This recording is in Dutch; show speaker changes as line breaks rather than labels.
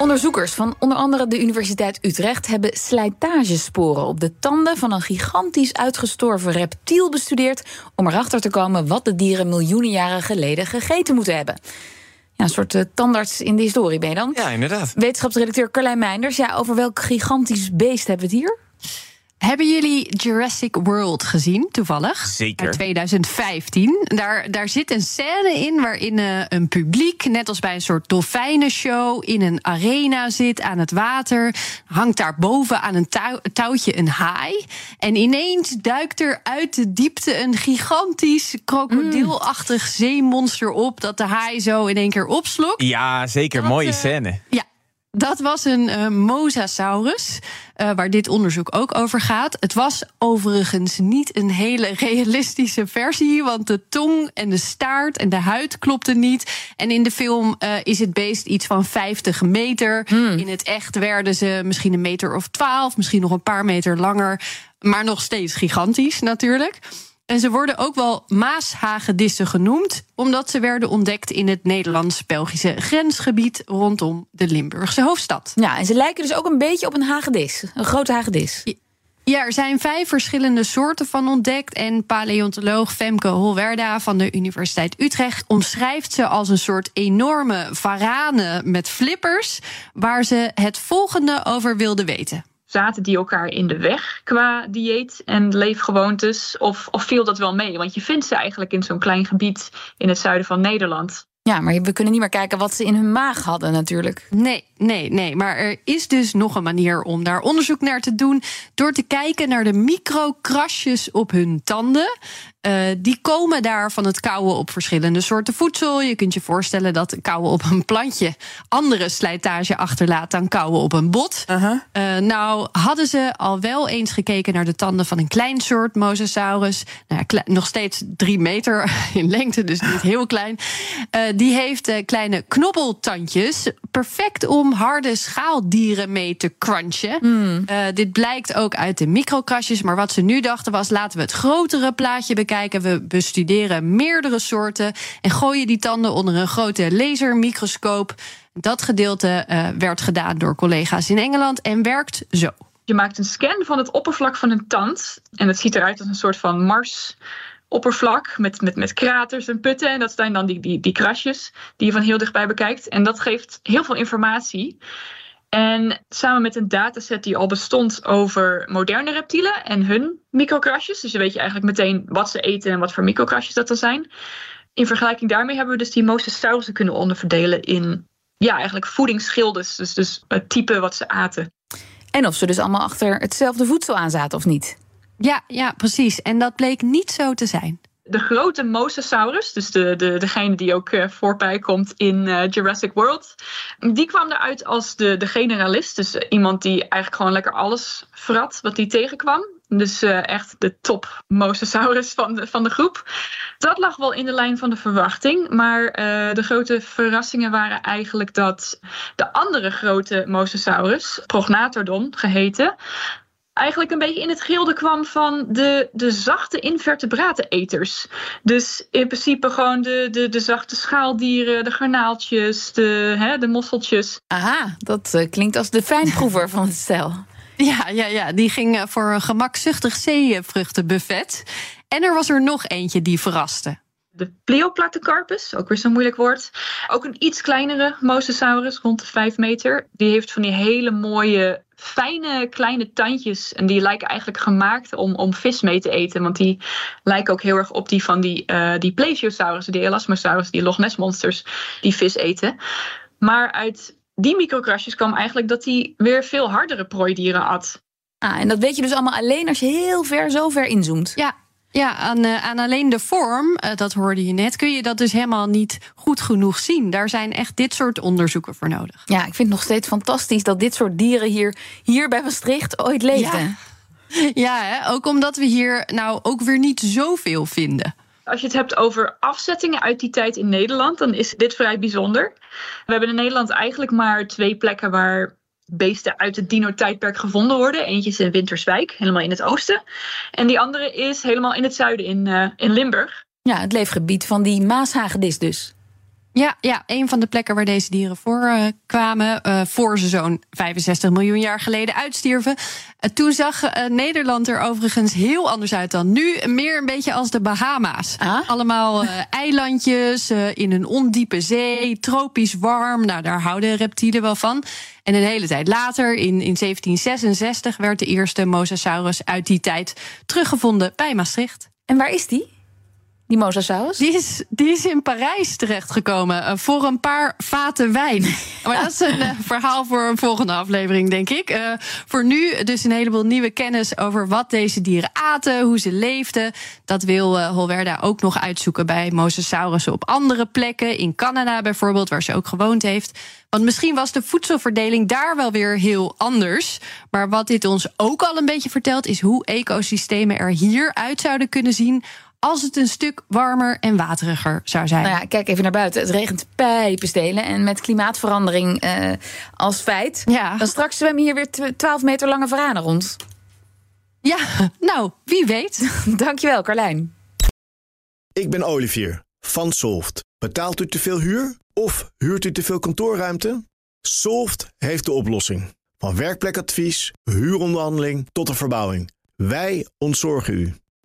Onderzoekers van onder andere de Universiteit Utrecht hebben slijtagesporen op de tanden van een gigantisch uitgestorven reptiel bestudeerd om erachter te komen wat de dieren miljoenen jaren geleden gegeten moeten hebben. Ja, een soort uh, tandarts in de historie ben je dan?
Ja, inderdaad.
Wetenschapsredacteur Carlijn Meinders, ja, over welk gigantisch beest hebben we het hier?
Hebben jullie Jurassic World gezien, toevallig?
Zeker.
Uit 2015. Daar, daar zit een scène in waarin uh, een publiek, net als bij een soort dolfijnenshow, in een arena zit aan het water. Hangt daar boven aan een touw, touwtje een haai. En ineens duikt er uit de diepte een gigantisch krokodilachtig mm. zeemonster op. Dat de haai zo in één keer opslokt.
Ja, zeker. Dat, Mooie uh, scène.
Ja, dat was een uh, mosasaurus, uh, waar dit onderzoek ook over gaat. Het was overigens niet een hele realistische versie, want de tong en de staart en de huid klopten niet. En in de film uh, is het beest iets van 50 meter. Hmm. In het echt werden ze misschien een meter of 12, misschien nog een paar meter langer, maar nog steeds gigantisch natuurlijk. En ze worden ook wel maashagedissen genoemd, omdat ze werden ontdekt in het Nederlands-Belgische grensgebied rondom de Limburgse hoofdstad.
Ja, en ze lijken dus ook een beetje op een hagedis, een grote hagedis.
Ja, er zijn vijf verschillende soorten van ontdekt. En paleontoloog Femke Holwerda van de Universiteit Utrecht omschrijft ze als een soort enorme varane met flippers, waar ze het volgende over wilde weten
zaten die elkaar in de weg qua dieet en leefgewoontes? Of, of viel dat wel mee? Want je vindt ze eigenlijk in zo'n klein gebied in het zuiden van Nederland.
Ja, maar we kunnen niet meer kijken wat ze in hun maag hadden natuurlijk.
Nee, nee, nee. Maar er is dus nog een manier om daar onderzoek naar te doen. Door te kijken naar de microkrasjes op hun tanden. Uh, die komen daar van het kauwen op verschillende soorten voedsel. Je kunt je voorstellen dat kauwen op een plantje andere slijtage achterlaat dan kauwen op een bot. Uh -huh. uh, nou, hadden ze al wel eens gekeken naar de tanden van een klein soort mosasaurus. Nou, nog steeds drie meter in lengte, dus niet heel klein. Uh, die heeft kleine knobbeltandjes. Perfect om harde schaaldieren mee te crunchen. Mm. dit blijkt ook uit de microkrasjes. Maar wat ze nu dachten was: laten we het grotere plaatje bekijken kijken. We bestuderen meerdere soorten en gooien die tanden onder een grote lasermicroscoop. Dat gedeelte uh, werd gedaan door collega's in Engeland en werkt zo.
Je maakt een scan van het oppervlak van een tand. En het ziet eruit als een soort van Mars oppervlak met, met, met kraters en putten. En dat zijn dan die, die, die krasjes die je van heel dichtbij bekijkt. En dat geeft heel veel informatie. En samen met een dataset die al bestond over moderne reptielen en hun microkrasjes. Dus dan weet je eigenlijk meteen wat ze eten en wat voor microkrasjes dat dan zijn. In vergelijking daarmee hebben we dus die mosasaurussen kunnen onderverdelen in ja, eigenlijk voedingsschildes. Dus, dus het type wat ze aten.
En of ze dus allemaal achter hetzelfde voedsel aan zaten of niet.
Ja, ja, precies. En dat bleek niet zo te zijn
de grote Mosasaurus, dus de, de, degene die ook uh, voorbij komt in uh, Jurassic World, die kwam eruit als de, de generalist. Dus iemand die eigenlijk gewoon lekker alles vrat wat hij tegenkwam. Dus echt de top Mosasaurus van de, van de groep. Dat lag wel in de lijn van de verwachting. Maar de grote verrassingen waren eigenlijk dat de andere grote Mosasaurus, Prognathodon geheten, eigenlijk een beetje in het gilde kwam van de, de zachte invertebrateneters. Dus in principe gewoon de, de, de zachte schaaldieren, de garnaaltjes, de, hè, de mosseltjes.
Aha, dat uh, klinkt als de fijnproever van het stel.
Ja, ja, ja, die ging voor een gemakzuchtig zeevruchtenbuffet. En er was er nog eentje die verraste.
De Pleoplatycarpus, ook weer zo'n moeilijk woord. Ook een iets kleinere mosasaurus, rond de 5 meter. Die heeft van die hele mooie fijne kleine tandjes. En die lijken eigenlijk gemaakt om, om vis mee te eten. Want die lijken ook heel erg op die van die, uh, die plesiosaurus, die elasmosaurus, die Loch Ness monsters, die vis eten. Maar uit die microkrasjes kwam eigenlijk dat hij weer veel hardere prooidieren at.
Ah, en dat weet je dus allemaal alleen als je heel ver, zo ver inzoomt.
Ja, ja, aan, uh, aan alleen de vorm, uh, dat hoorde je net, kun je dat dus helemaal niet goed genoeg zien. Daar zijn echt dit soort onderzoeken voor nodig.
Ja, ik vind het nog steeds fantastisch dat dit soort dieren hier, hier bij Maastricht ooit leefden.
Ja, ja hè? ook omdat we hier nou ook weer niet zoveel vinden.
Als je het hebt over afzettingen uit die tijd in Nederland, dan is dit vrij bijzonder. We hebben in Nederland eigenlijk maar twee plekken waar beesten uit het dino-tijdperk gevonden worden. Eentje is in Winterswijk, helemaal in het oosten. En die andere is helemaal in het zuiden, in, uh, in Limburg.
Ja, het leefgebied van die maashagedis dus.
Ja, ja, een van de plekken waar deze dieren voorkwamen. Uh, kwamen, uh, voor ze zo'n 65 miljoen jaar geleden uitstierven. Uh, toen zag Nederland er overigens heel anders uit dan nu. Meer een beetje als de Bahama's.
Ah?
Allemaal eilandjes in een ondiepe zee, tropisch warm. Nou, daar houden reptielen wel van. En een hele tijd later, in, in 1766, werd de eerste Mosasaurus uit die tijd teruggevonden bij Maastricht.
En waar is die? Die mosasaurus?
Die is, die is in Parijs terechtgekomen uh, voor een paar vaten wijn. Maar dat is een uh, verhaal voor een volgende aflevering, denk ik. Uh, voor nu dus een heleboel nieuwe kennis over wat deze dieren aten, hoe ze leefden. Dat wil Holwerda ook nog uitzoeken bij mosasaurussen op andere plekken. In Canada bijvoorbeeld, waar ze ook gewoond heeft. Want misschien was de voedselverdeling daar wel weer heel anders. Maar wat dit ons ook al een beetje vertelt, is hoe ecosystemen er hier uit zouden kunnen zien als het een stuk warmer en wateriger zou zijn.
Nou ja, kijk even naar buiten. Het regent pijpenstelen. En met klimaatverandering uh, als feit...
Ja.
dan straks zwemmen hier weer 12 meter lange varanen rond.
Ja, nou, wie weet.
Dankjewel, Carlijn.
Ik ben Olivier van Solft. Betaalt u te veel huur of huurt u te veel kantoorruimte? Solft heeft de oplossing. Van werkplekadvies, huuronderhandeling tot de verbouwing. Wij ontzorgen u.